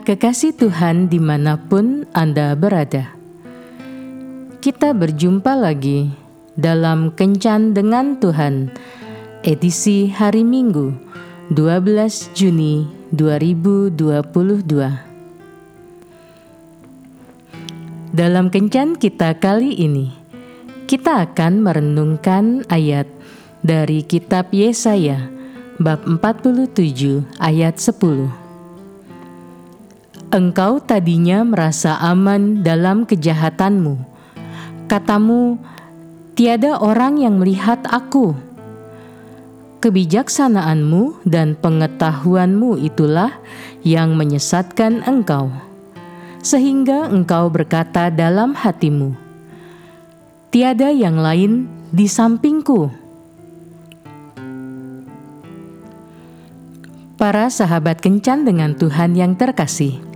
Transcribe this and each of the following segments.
Kekasih Tuhan di mana pun Anda berada. Kita berjumpa lagi dalam Kencan dengan Tuhan Edisi hari Minggu 12 Juni 2022 Dalam Kencan kita kali ini Kita akan merenungkan ayat dari kitab Yesaya bab 47 ayat 10 Engkau tadinya merasa aman dalam kejahatanmu. Katamu, tiada orang yang melihat aku. Kebijaksanaanmu dan pengetahuanmu itulah yang menyesatkan engkau. Sehingga engkau berkata dalam hatimu, Tiada yang lain di sampingku. Para sahabat kencan dengan Tuhan yang terkasih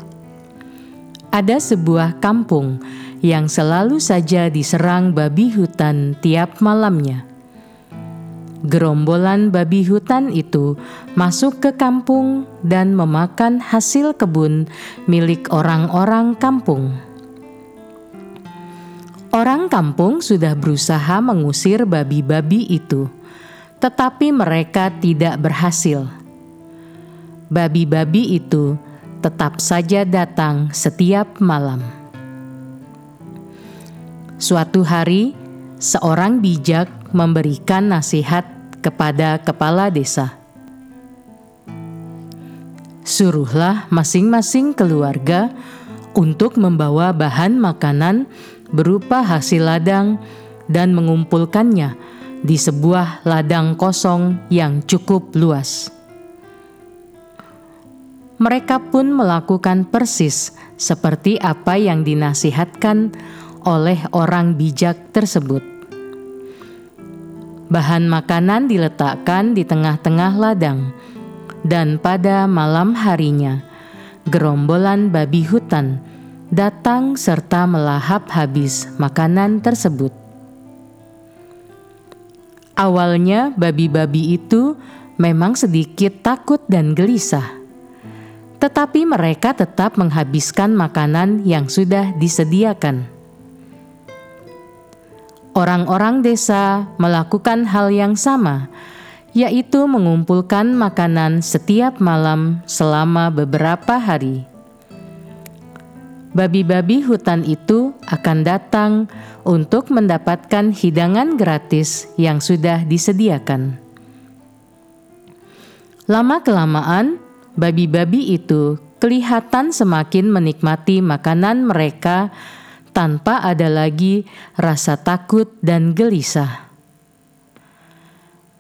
ada sebuah kampung yang selalu saja diserang babi hutan tiap malamnya. Gerombolan babi hutan itu masuk ke kampung dan memakan hasil kebun milik orang-orang kampung. Orang kampung sudah berusaha mengusir babi-babi itu, tetapi mereka tidak berhasil. Babi-babi itu tetap saja datang setiap malam. Suatu hari, seorang bijak memberikan nasihat kepada kepala desa. Suruhlah masing-masing keluarga untuk membawa bahan makanan berupa hasil ladang dan mengumpulkannya di sebuah ladang kosong yang cukup luas mereka pun melakukan persis seperti apa yang dinasihatkan oleh orang bijak tersebut. Bahan makanan diletakkan di tengah-tengah ladang, dan pada malam harinya, gerombolan babi hutan datang serta melahap habis makanan tersebut. Awalnya, babi-babi itu memang sedikit takut dan gelisah tetapi mereka tetap menghabiskan makanan yang sudah disediakan. Orang-orang desa melakukan hal yang sama, yaitu mengumpulkan makanan setiap malam selama beberapa hari. Babi-babi hutan itu akan datang untuk mendapatkan hidangan gratis yang sudah disediakan. Lama-kelamaan, babi-babi itu kelihatan semakin menikmati makanan mereka tanpa ada lagi rasa takut dan gelisah.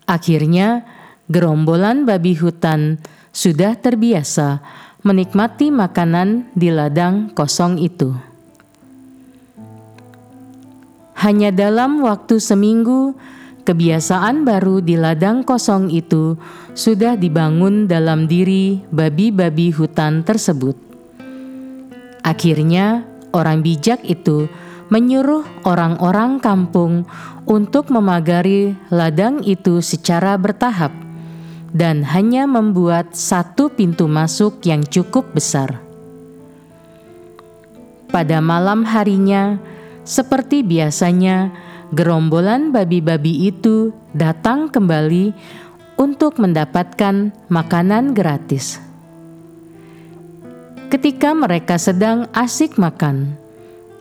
Akhirnya, gerombolan babi hutan sudah terbiasa menikmati makanan di ladang kosong itu. Hanya dalam waktu seminggu, Kebiasaan baru di ladang kosong itu sudah dibangun dalam diri babi-babi hutan tersebut. Akhirnya, orang bijak itu menyuruh orang-orang kampung untuk memagari ladang itu secara bertahap dan hanya membuat satu pintu masuk yang cukup besar. Pada malam harinya, seperti biasanya, gerombolan babi-babi itu datang kembali untuk mendapatkan makanan gratis. Ketika mereka sedang asik makan,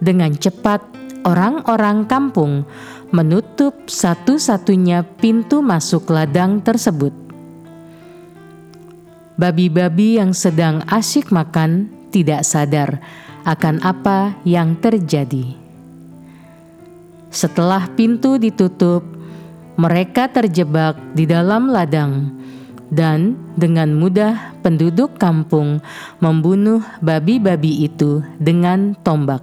dengan cepat orang-orang kampung menutup satu-satunya pintu masuk ladang tersebut. Babi-babi yang sedang asik makan tidak sadar akan apa yang terjadi. Setelah pintu ditutup, mereka terjebak di dalam ladang, dan dengan mudah penduduk kampung membunuh babi-babi itu dengan tombak.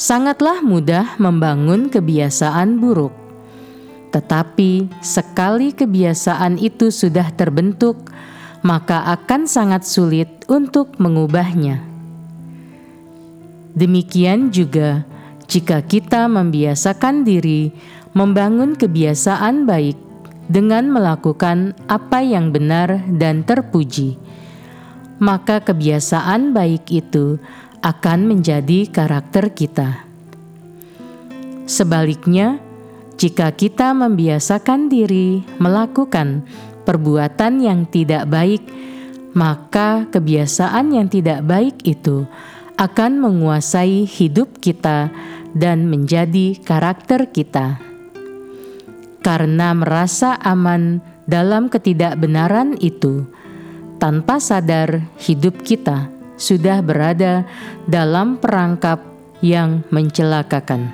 Sangatlah mudah membangun kebiasaan buruk, tetapi sekali kebiasaan itu sudah terbentuk, maka akan sangat sulit untuk mengubahnya. Demikian juga jika kita membiasakan diri membangun kebiasaan baik dengan melakukan apa yang benar dan terpuji, maka kebiasaan baik itu akan menjadi karakter kita. Sebaliknya, jika kita membiasakan diri melakukan perbuatan yang tidak baik, maka kebiasaan yang tidak baik itu akan menguasai hidup kita dan menjadi karakter kita. Karena merasa aman dalam ketidakbenaran itu, tanpa sadar hidup kita sudah berada dalam perangkap yang mencelakakan.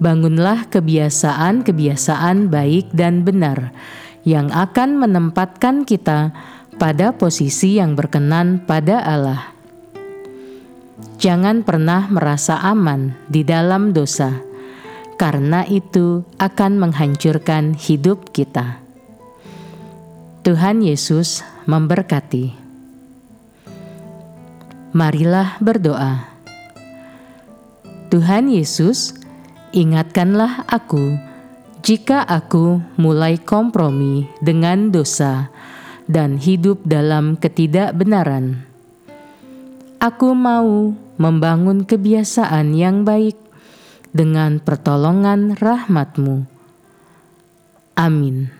Bangunlah kebiasaan-kebiasaan baik dan benar yang akan menempatkan kita pada posisi yang berkenan pada Allah. Jangan pernah merasa aman di dalam dosa, karena itu akan menghancurkan hidup kita. Tuhan Yesus memberkati. Marilah berdoa. Tuhan Yesus, Ingatkanlah aku jika aku mulai kompromi dengan dosa dan hidup dalam ketidakbenaran. Aku mau membangun kebiasaan yang baik dengan pertolongan rahmatmu. Amin.